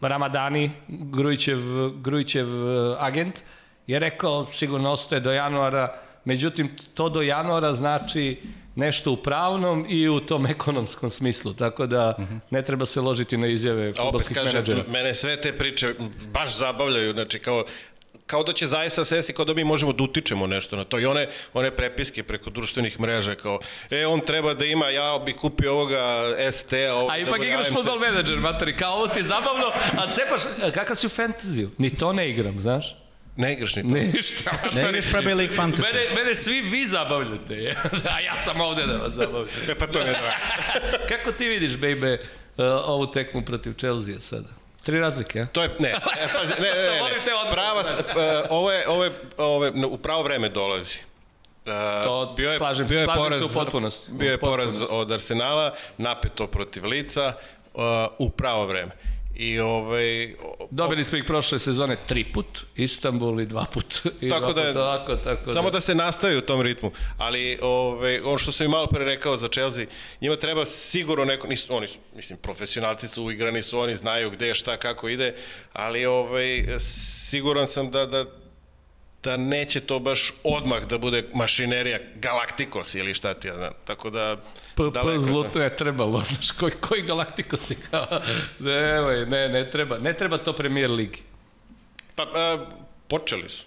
Ramadani, Grujićev, Grujićev eh, agent, je rekao sigurno ostaje do januara, međutim to do januara znači nešto u pravnom i u tom ekonomskom smislu, tako da ne treba se ložiti na izjave A opet futbolskih kažem, menadžera. mene sve te priče baš zabavljaju, znači kao kao da će zaista sesi kao da mi možemo da utičemo nešto na to i one, one prepiske preko društvenih mreža kao e on treba da ima, ja bi kupio ovoga ST, a ovo A da ipak bude igraš futbol menadžer, materi, kao ovo ti je zabavno, a cepaš, kakav si u fantaziju? Ni to ne igram, znaš? Ne igraš ni to. Ništa. Ne igraš Premier League Fantasy. Mene, mene svi vi zabavljate, je. a ja sam ovde da vas zabavljam. E pa to ne da. Kako ti vidiš, bejbe, uh, ovu tekmu protiv Chelsea sada? Tri razlike, a? To je, ne, e, pazi, ne, ne, ne, ne, odmah. prava, e, ovo je, ovo je, ovo je, u pravo vreme dolazi. E, To slažem se, slažem se u potpunosti. Bio je poraz od Arsenala, napeto protiv Lica, uh, u pravo vreme. I ovaj, Dobili smo ih prošle sezone tri put, Istanbul i dva put. I Tako dva da je- put ovako, tako Samo da. da se nastavi u tom ritmu. Ali ovaj, ono što sam i malo pre rekao za Chelsea, njima treba sigurno neko, nisu, oni su, mislim, profesionalci su uigrani su, oni znaju gde, šta, kako ide, ali ovaj, siguran sam da, da, da neće to baš odmah da bude mašinerija Galacticos ili šta ti ja znam. Tako da... P, daleko p je to. je trebalo, znaš, koji, koji galaktiko si kao, nemoj, ne, ne treba, ne treba to premier ligi. Pa, a, počeli su.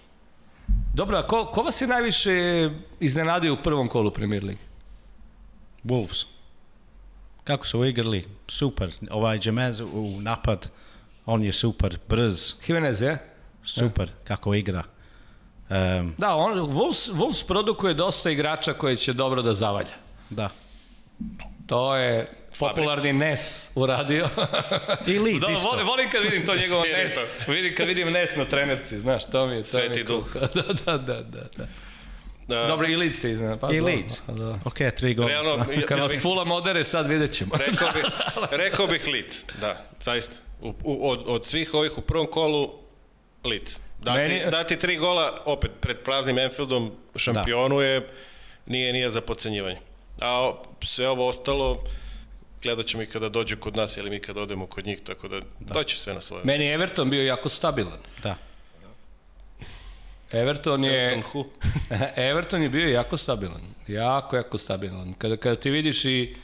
Dobro, a ko, ko vas je najviše iznenadio u prvom kolu premier ligi? Wolves. Kako su igrali? Super. Ovaj Jamez u napad, on je super, brz, Jimenez, je? super, kako igra. Um, Da, on, Wolves, Wolves produkuje dosta igrača koje će dobro da zavalja. da. To je popularni Nes uradio. I Leeds da, isto. volim, volim kad vidim to njegovo Nes. Vidim kad vidim Nes na trenerci, znaš, to mi je... To mi je Sveti duh. da, da, da, da, da. Da, Dobro, i Leeds te iznena. Pa, I Leeds. pa Da. Ok, tri gola. Realno, ja, Kad ja vas Fulham odere, sad vidjet ćemo. rekao bih, rekao bih lit, da, zaista. U, u, od, od svih ovih u prvom kolu, lit. Dati, Meni- dati tri gola, opet, pred praznim Enfieldom, šampionu je, nije, nije za pocenjivanje. A sve ovo ostalo, gledat ćemo i kada dođe kod nas, ili mi kada odemo kod njih, tako da, doće sve na svoje. Meni je Everton bio jako stabilan. Da. Everton je... Everton who? Everton je bio jako stabilan. Jako, jako stabilan. Kada, kada ti vidiš i,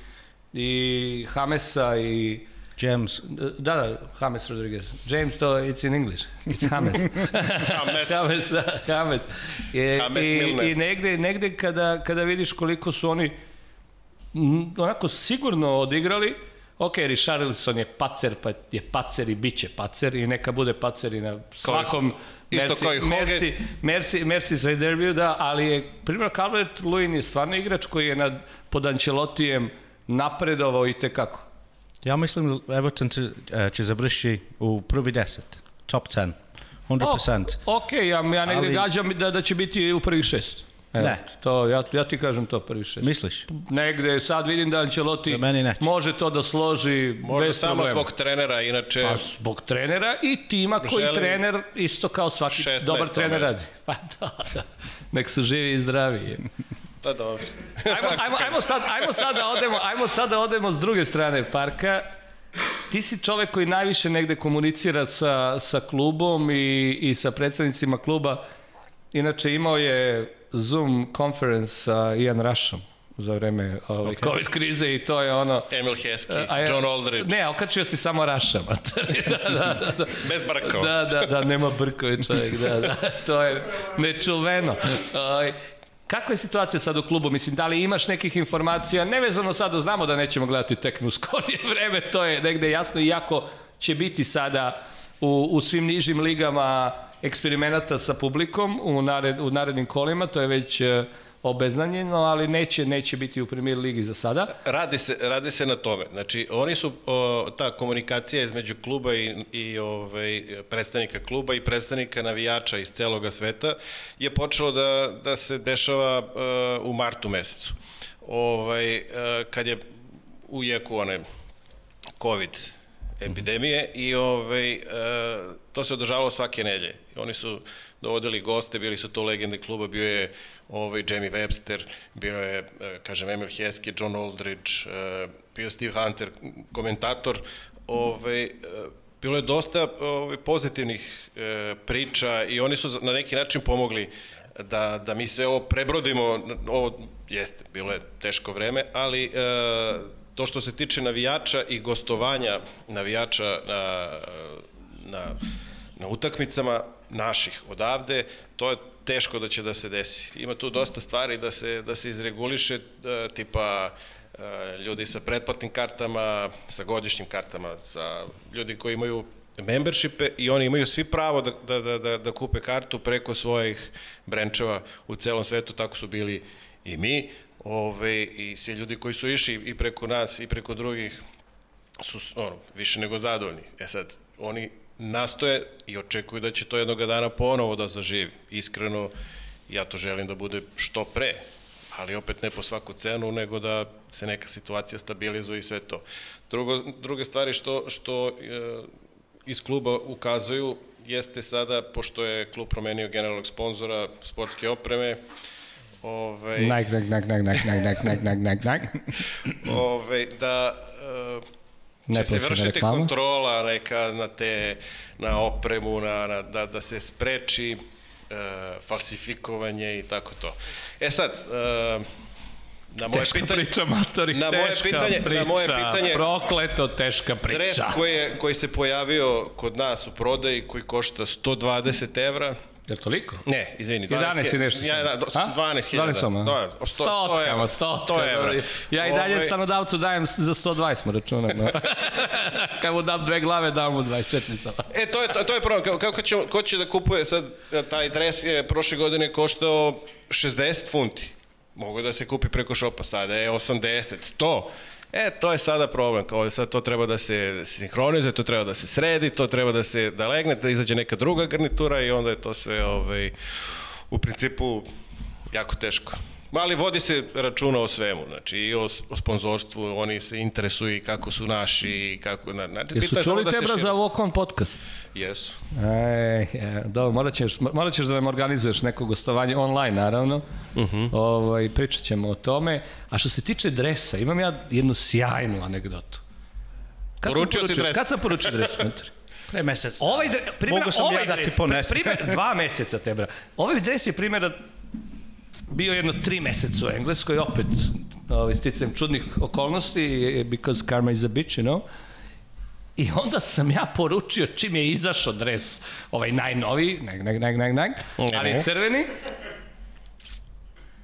i Hamesa i... James. Da, da, James Rodriguez. James, to it's in English. It's James. James. James, da, James. I, James i, Milner. i negde, negde kada, kada vidiš koliko su oni m, onako sigurno odigrali, ok, Richarlison je pacer, pa je pacer i bit će pacer i neka bude pacer i na svakom isto kao i Hoge. Merci, Merci, Merci za derbiju, da, ali je, primjer, Calvert Lewin je stvarno igrač koji je nad, pod Ancelotijem napredovao i tekako. Ja mislim da Everton će, e, će završi u prvi deset, top 10, 100%. O, ok, ja, ja negde Ali- gađam da, da će biti u prvih šest. Evo, Ne. To, ja, ja ti kažem to prvi šest. Misliš? Negde, sad vidim da Ancelotti meni neće. može to da složi Možda bez samo problema. zbog trenera, inače... Pa zbog trenera i tima koji Želim trener isto kao svaki 16. dobar trener radi. Pa da, da. Nek su živi i zdravi. Da, dobro. Ajmo, ajmo, ajmo, sad, ajmo, sad da odemo, ajmo sad da odemo s druge strane parka. Ti si čovek koji najviše negde komunicira sa, sa klubom i, i sa predstavnicima kluba. Inače, imao je Zoom conference sa Ian Rushom za vreme ovaj, okay. COVID krize i to je ono... Emil a je- John Aldridge, Ne, okačio si samo Raša, mater. da, da, da, da. bez brkova. Da, da, da, nema brkovi čovjek, da, da, to je nečuveno. Kakva je situacija sad u klubu? Mislim, da li imaš nekih informacija, nevezano sada, znamo da nećemo gledati teknu u skorije vreme, to je negde jasno, iako će biti sada u, u svim nižim ligama eksperimenata sa publikom u, nared, u narednim kolima, to je već e, obeznanjeno, ali neće, neće biti u premier ligi za sada. Radi se, radi se na tome. Znači, oni su, o, ta komunikacija između kluba i, i ovaj, predstavnika kluba i predstavnika navijača iz celoga sveta je počelo da, da se dešava uh, u martu mesecu. Ovaj, uh, kad je u jeku one COVID epidemije i ovaj, e, to se održavalo svake nelje. Oni su dovodili goste, bili su to legende kluba, bio je ovaj, Jamie Webster, bio je, e, kažem, Emil Heski, John Aldridge, e, bio Steve Hunter, komentator. Ovaj, e, bilo je dosta ovaj, pozitivnih priča i oni su na neki način pomogli da, da mi sve ovo prebrodimo, ovo jeste, bilo je teško vreme, ali e, to što se tiče navijača i gostovanja navijača na, na, na utakmicama naših odavde, to je teško da će da se desi. Ima tu dosta stvari da se, da se izreguliše, e, tipa e, ljudi sa pretplatnim kartama, sa godišnjim kartama, sa ljudi koji imaju membershipe i oni imaju svi pravo da, da, da, da, da kupe kartu preko svojih brenčeva u celom svetu, tako su bili i mi, ove, i svi ljudi koji su išli i preko nas i preko drugih su ono, više nego zadovoljni. E sad, oni nastoje i očekuju da će to jednoga dana ponovo da zaživi. Iskreno, ja to želim da bude što pre, ali opet ne po svaku cenu, nego da se neka situacija stabilizuje i sve to. Drugo, druge stvari što, što e, iz kluba ukazuju jeste sada, pošto je klub promenio generalnog sponzora sportske opreme, ovaj, Nike, Nike, Nike, Nike, Nike, Nike, Nike, Nike, Nike, Nike. ovaj, da će se Neplaćena vršiti reklama. kontrola neka na te na opremu na, na da da se spreči uh, falsifikovanje i tako to. E sad uh, na moje Teška pitanje priča, matori, na moje teška pitanje- na priča. moje pitanje- Prokleto, teška priča. dres koji, je, koji se pojavio kod nas u prodaji koji košta 120 evra Je li toliko? Ne, izvini, 11 i nešto. Ja, da, do- A? 12.000. 12 samo, a? Da, 100, 100 Stotkama, evra. stotkama. 100 evra. Ja i dalje Ovaj, stanodavcu dajem za 120 mu računam. No. Kad mu dam dve glave, dam mu 24 samo. E, to je, to, to je problem. Kako, kako će, ko će da kupuje sad, taj dres je prošle godine koštao 60 funti. Mogu da se kupi preko šopa, sada je 80, 100. E, to je sada problem, kao sad to treba da se sinhronizuje, to treba da se sredi, to treba da se da legne, da izađe neka druga garnitura i onda je to sve ovaj, u principu jako teško. Ali vodi se računa o svemu, znači i o, o sponzorstvu, oni se interesuju i kako su naši i kako... Na, znači, Jesu bitno čuli da se tebra za Vokon podcast? Jesu. Ej, ja, dobro, morat ćeš, morat ćeš da nam organizuješ neko gostovanje online, naravno. Uh Mhm. -huh. ovaj, pričat ćemo o tome. A što se tiče dresa, imam ja jednu sjajnu anegdotu. Kad sam Poručio si poručio- dres? Kad sam poručio dres? Pre mesec. Ovaj dres, primjera, Mogu sam ovaj ja da ti ponesem. Primjer, dva meseca tebra. Ovaj dres je primjera bio jedno tri meseca u Engleskoj, opet ovaj, sticam čudnih okolnosti, because karma is a bitch, you know. I onda sam ja poručio čim je izašao dres, ovaj najnoviji, neg, neg, neg, neg, neg, ali crveni,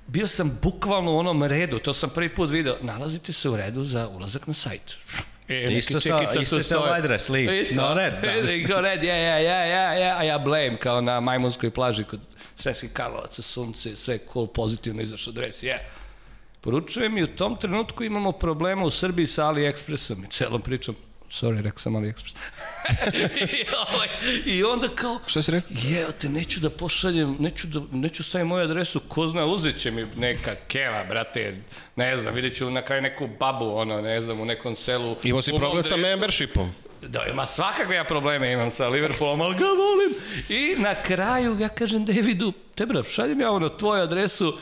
bio sam bukvalno u onom redu, to sam prvi put video, nalazite se u redu za ulazak na sajt. E, Isto sa- isto sa ovaj dres. Isto. No, red, da. Go red, ja, ja, ja, ja, ja, a ja blame, kao na Majmunskoj plaži kod Sreski Karlovaca, sunce, sve cool, pozitivno izašao dres, je. Yeah. Poručujem i u tom trenutku imamo problema u Srbiji sa AliExpressom i celom pričom. Sorry, rekao sam AliExpress. I, ovaj, I onda kao, Šta si rekao? Jeo te, neću da pošaljem, neću da, neću staviti moju adresu, ko zna, uzet će mi neka keva, brate, ne znam, vidjet ću na kraju neku babu, ono, ne znam, u nekom selu. Imao si problem sa Mondresu. membershipom. Da, ima svakakve ja probleme imam sa Liverpoolom, ali ga volim. I na kraju ja kažem Davidu, te bra, šaljem ja ono tvoju adresu,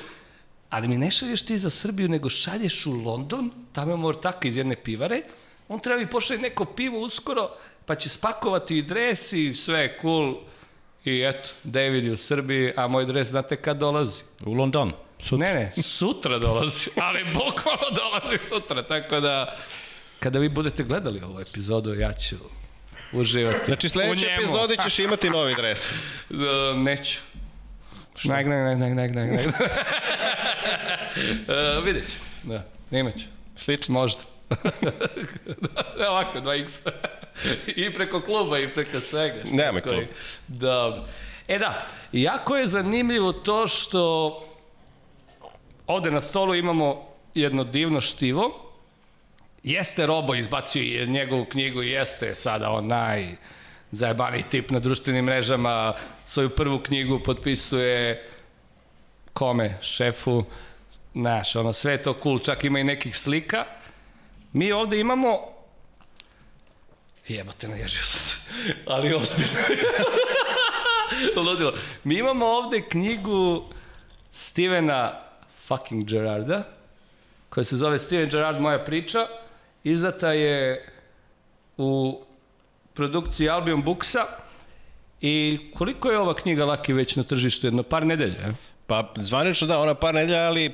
ali mi ne šalješ ti za Srbiju, nego šalješ u London, tamo imamo ortaka iz jedne pivare, on treba mi pošalje neko pivo uskoro, pa će spakovati i dres i sve je cool. I eto, David je u Srbiji, a moj dres znate kad dolazi? U London. Ne, ne, sutra dolazi, ali bukvalno dolazi sutra, tako da kada vi budete gledali ovu epizodu, ja ću uživati Znači, sledeće epizode ćeš imati novi dres. Da, neću. Neg, neg, neg, neg, neg, neg. uh, vidjet ću. Da, imat ću. Slično. Možda. da, ovako, 2x. I preko kluba i preko svega. Nemoj koji- klub. Dobro. E da, jako je zanimljivo to što ovde na stolu imamo jedno divno štivo. Jeste Robo izbacio njegovu knjigu, jeste sada on naj zajebaniji tip na društvenim mrežama. Svoju prvu knjigu potpisuje kome? Šefu. Znaš, ono, sve to cool, čak ima i nekih slika. Mi ovde imamo Jebote, naježio sam se. Ali ozbiljno. Ludilo. Mi imamo ovde knjigu Stevena fucking Gerarda, koja se zove Steven Gerard Moja priča. Izdata je u produkciji Albion Booksa. I koliko je ova knjiga Laki već na tržištu? Jedno par nedelja, je? Pa, zvanično da, ona par nedelja, ali e,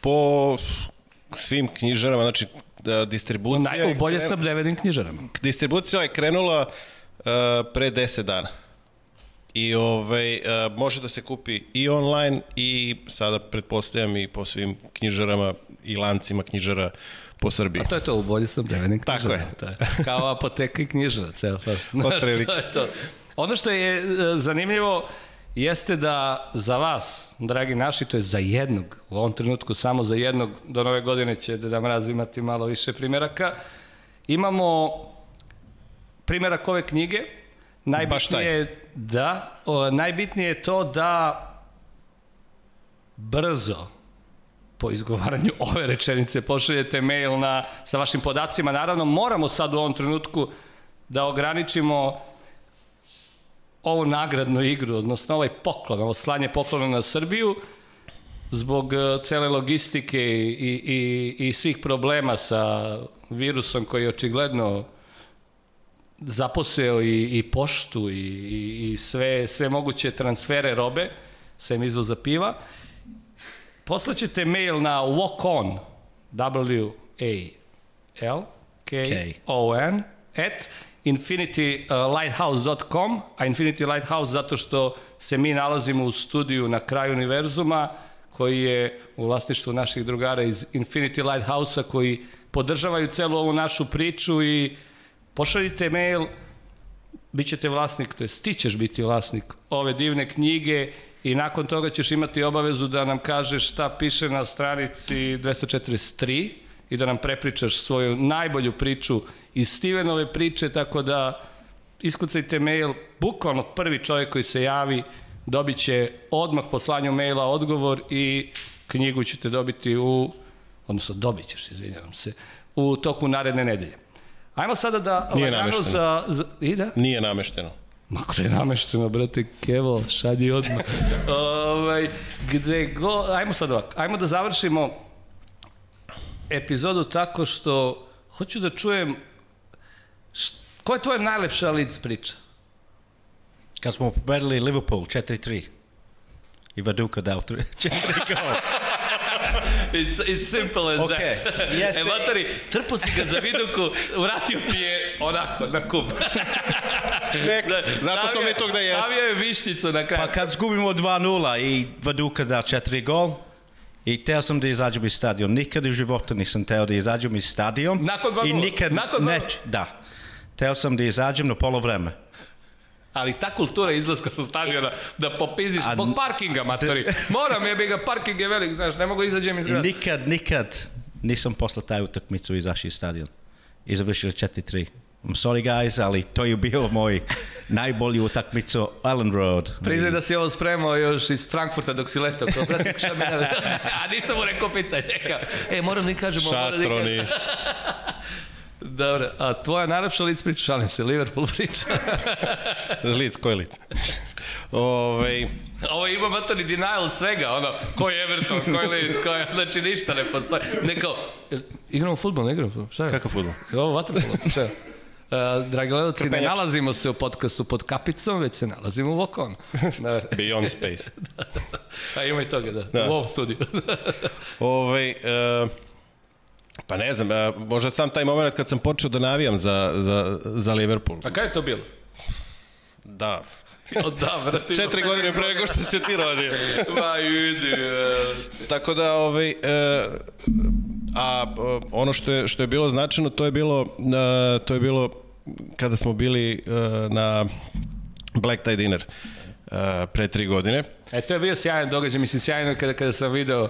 po svim knjižarama, znači da, distribucija... Naj, u je bolje snabdevenim knjižarama. Distribucija je krenula uh, pre 10 dana. I ovaj, uh, može da se kupi i online i sada pretpostavljam i po svim knjižarama i lancima knjižara po Srbiji. A to je to, u bolje snabdevenim Tako knjižarama. To je. Kao apoteka i knjižara, ceo far. Znaš, to je to. Ono što je e, zanimljivo jeste da za vas, dragi naši, to je za jednog, u ovom trenutku samo za jednog, do nove godine će da Mraz imati malo više primjeraka, imamo primjerak ove knjige, najbitnije je da, o, najbitnije je to da brzo po izgovaranju ove rečenice pošaljete mail na, sa vašim podacima. Naravno, moramo sad u ovom trenutku da ograničimo ovu nagradnu igru, odnosno ovaj poklon, ovo slanje poklona na Srbiju, zbog e, cele logistike i, i, i svih problema sa virusom koji je očigledno zaposeo i, i poštu i, i, i sve, sve moguće transfere robe, sem izvoza piva, poslaćete mail na walkon, W-A-L-K-O-N, at infinitylighthouse.com, a Infinity Lighthouse zato što se mi nalazimo u studiju na kraju univerzuma, koji je u vlasništvu naših drugara iz Infinity Lighthouse-a koji podržavaju celu ovu našu priču i pošaljite mail, bit ćete vlasnik, to jest ti ćeš biti vlasnik ove divne knjige i nakon toga ćeš imati obavezu da nam kažeš šta piše na stranici 243 i da nam prepričaš svoju najbolju priču iz Stevenove priče, tako da iskucajte mail, bukvalno prvi čovjek koji se javi dobit će odmah poslanju maila odgovor i knjigu ćete dobiti u, odnosno dobit ćeš, izvinjavam se, u toku naredne nedelje. Ajmo sada da... Nije namešteno. Za, za, I da? Nije namešteno. Ma gde je namešteno, brate, kevo, šalji odmah. ovaj, gde go... Ajmo sad ovako, ajmo da završimo epizodu tako što hoću da čujem št, koja je tvoja najlepša Leeds priča? Kad smo pobedili Liverpool 4-3. I Vaduka dao 4 gol. It's, it's simple as Ok, that. jeste. E, Matari, trpo si ga za viduku, vratio ti je onako, na kub. Nek, zato smo mi to gde jesmo. Stavio je višnjicu na kraju. Pa kad zgubimo 2-0 i Vaduka da 4 gol, I teo sam da izađem iz stadion. Nikad u životu nisam teo da izađem iz stadion. Nakon dva I gola? nikad Nakon dva neć, da. Teo sam da izađem na polovreme. Ali ta kultura izlaska sa stadiona, da popizdiš A- zbog parkinga, matori. Moram, jebi ga, parking je velik, znaš, ne mogu izađem iz grada. nikad, nikad nisam posle taj utakmicu izašao iz stadion. I završili 4-3. I'm sorry guys, ali to je bio moj najbolji utakmicu Island Road. Priznaj da si ovo spremao još iz Frankfurta dok si letao. Kao, brate, šta mi ne... A nisam mu rekao pitanje. E, moram da im kažem... ovo, moram da Šatroni. Dobro, a tvoja najlepša lic priča, šalim se, Liverpool priča. Lic, koji lic? Ove, Ovo ima matani denial svega, ono, ko je Everton, ko je Leeds, ko je, znači ništa ne postoji. Ne kao, jel igramo futbol, ne igramo futbol, šta je? kakav futbol? Je ovo vaterpolo, šta je? Uh, dragi gledalci, ne nalazimo se u podcastu pod kapicom, već se nalazimo u Vokonu. Da, Beyond Space. a ima i toga, da, da. u ovom studiju. Ove, e, pa ne znam, e, možda sam taj moment kad sam počeo da navijam za, za, za Liverpool. a kada je to bilo? Da. Da, brate. Četiri godine pre nego što se ti rodio. Ma, idi, e. Tako da, ovaj, e, a ono što je, što je bilo značajno, to je bilo, e, to je bilo kada smo bili e, na Black Tie Dinner e, pre tri godine. E, to je bio sjajan događaj, mislim, sjajno kada, kada sam video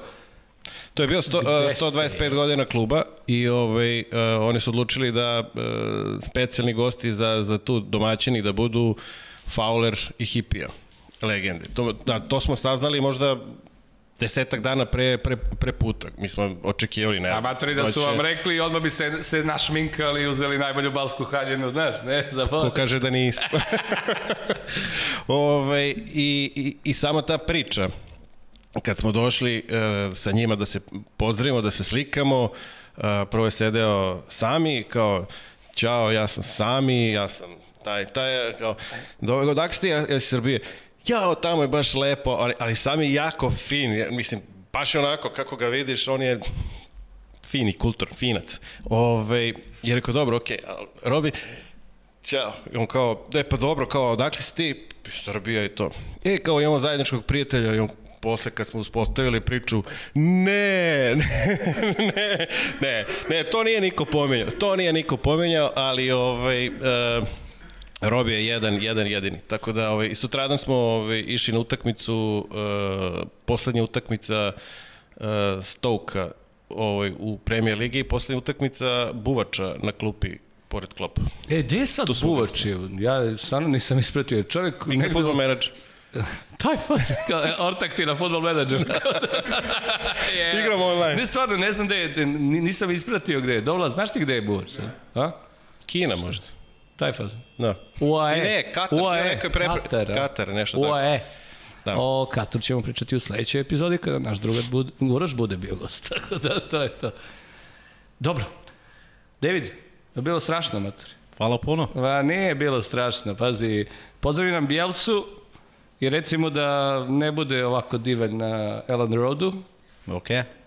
To je bio sto, e, 125 godina kluba i ovaj, e, oni su odlučili da e, specijalni gosti za, za tu domaćini da budu Fowler i Hipija, legende. To, da, to smo saznali možda desetak dana pre, pre, pre puta. Mi smo očekivali, ne. amatori da su vam rekli, odmah bi se, se našminkali i uzeli najbolju balsku haljenu, znaš, ne, za Ko kaže da nismo. Ove, i, i, I sama ta priča, kad smo došli e, sa njima da se pozdravimo, da se slikamo, e, prvo je sedeo Sami, kao, ćao, ja sam Sami, ja sam taj, taj, kao, do, odakle ste, ja, ja Srbije? Jao, tamo je baš lepo, ali, ali Sami jako fin, mislim, baš je onako, kako ga vidiš, on je fini, kultur, finac. Ove, je rekao, dobro, okej, okay, Robi, Ćao. On kao, je pa dobro, kao, odakle si ti? Srbija i to. E, kao imamo zajedničkog prijatelja i on posle kad smo uspostavili priču, ne, ne, ne, ne, ne, to nije niko pomenjao, to nije niko pomenjao, ali ovaj, uh, Robi je jedan, jedan jedini. Tako da ovaj, sutradan smo ovaj, išli na utakmicu, uh, poslednja utakmica uh, Stoka ovaj, u premijer ligi i poslednja utakmica Buvača na klupi pored klopa. E, gde je sad Buvač? Ja stvarno nisam ispratio. Čovjek... Negde- futbol menadžer. Taj faz, e, ortak ti na futbol menadžer. je. Igramo online. Ne, stvarno, ne znam gde je, ni- nisam ispratio gde je. Dovla, znaš ti gde je Buvač? sad? A? Kina možda. Taj faz. Da. UAE. I ne, Katar, UAE. neko je pre- Katar? Katar, nešto tako. UAE. Da. O Katar ćemo pričati u sledećoj epizodi kada naš drugar bude, Uroš bude bio gost. Tako da, to je to. Dobro. David, je bilo strašno, mater. Hvala puno. Va, nije bilo strašno, pazi. Pozdravi nam Bielsu i recimo da ne bude ovako divan na Ellen Roadu. Ok.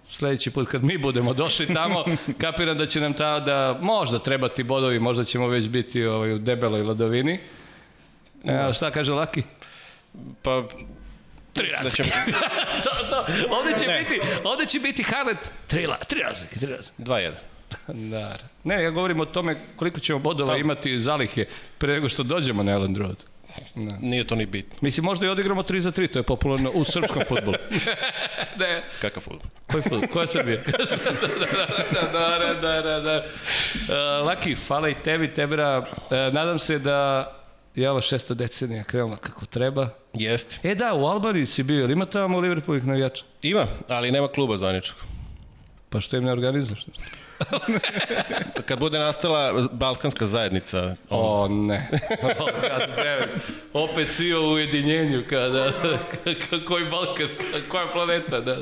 Sledeći put kad mi budemo došli tamo, kapiram da će nam ta, da možda trebati bodovi, možda ćemo već biti ovaj, u debeloj ladovini. E, šta kaže Laki? Pa, Tri da razlike. ćemo, to, to, ovde će Ne. biti, ovde će biti Harlet, tri, la, tri razlike, tri razlike. 2-1. Da. Ne, ja govorim o tome koliko ćemo bodova imati zalihe pre nego što dođemo na Ellen Road. Nije to ni bitno. Mislim, možda i odigramo 3 za 3, to je popularno u srpskom futbolu. ne, Kakav futbol? koji futbol? Koja Srbija? da, da, da, da, da. Uh, Laki, hvala i tebi, Tebra. Uh, nadam se da je ova šesta decenija krenula kako treba. Jeste. E da, u Albaniji si bio, ili ima tamo Liverpoolih navijača? Ima, ali nema kluba zvaničnog. Pa što im ne organizuješ? Kad bude nastala balkanska zajednica, O ne. O, damn it. Opet svi u ujedinjenju kada, ka- koji Balkan, koja planeta. Da.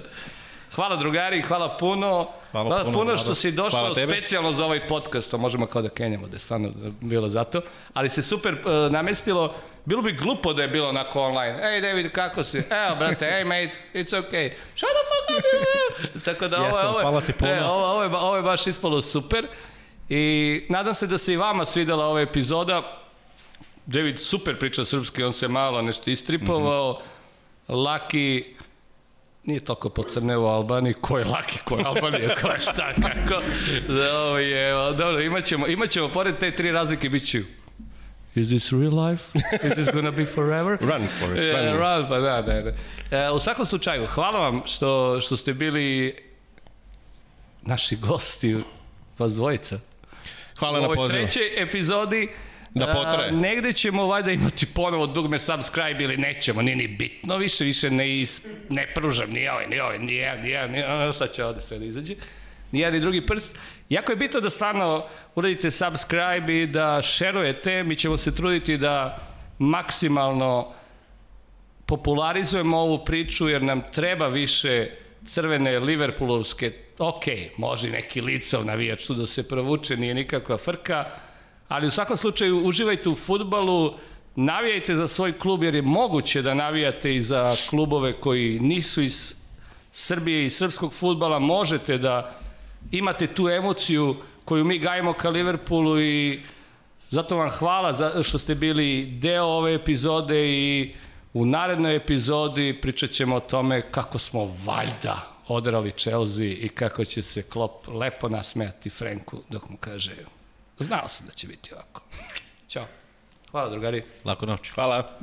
Hvala drugari, hvala puno. Hvala hvala puno, puno što si došao specijalno za ovaj podcast, to možemo kao da kenjamo, da je stvarno bilo zato. Ali se super uh, namestilo, bilo bi glupo da je bilo onako online. Ej David, kako si? Evo brate, hey mate, it's okay. Shut the fuck up. Tako da ovo, ovo, hvala ti puno. E, ovo, ovo, je, ovo je baš ispalo super. I nadam se da se i vama svidela ova epizoda. David super priča srpski, on se malo nešto istripovao. Mhm. Laki nije toliko pocrneo u Albaniji, ko je laki, ko je Albanija, ko je šta, kako. Da, ovo je, dobro, imaćemo, imaćemo, pored te tri razlike, bit će Is this real life? Is this gonna be forever? Run, Forrest, E, run. run, pa da, da, da. E, u svakom slučaju, hvala vam što, što ste bili naši gosti, vas dvojica. Hvala u na ovoj pozivu. trećoj epizodi Da a, potraje. negde ćemo valjda imati ponovo dugme subscribe ili nećemo, nije ni bitno više, više ne, is, ne pružam ni ovaj, ni ovaj, ni jedan, ni jedan, sad će ovde sve da izađe. Ni jedan drugi prst. Jako je bitno da stvarno uradite subscribe i da šerujete, mi ćemo se truditi da maksimalno popularizujemo ovu priču jer nam treba više crvene Liverpoolovske, ok, može neki licov navijač tu da se provuče, nije nikakva frka, ali u svakom slučaju uživajte u futbalu, navijajte za svoj klub jer je moguće da navijate i za klubove koji nisu iz Srbije i srpskog futbala, možete da imate tu emociju koju mi gajimo ka Liverpoolu i zato vam hvala za, što ste bili deo ove epizode i u narednoj epizodi pričat ćemo o tome kako smo valjda odrali Chelsea i kako će se Klopp lepo nasmejati Frenku dok mu kaže znao sam da će biti ovako. Ćao. Hvala drugari. Laku noć. Hvala.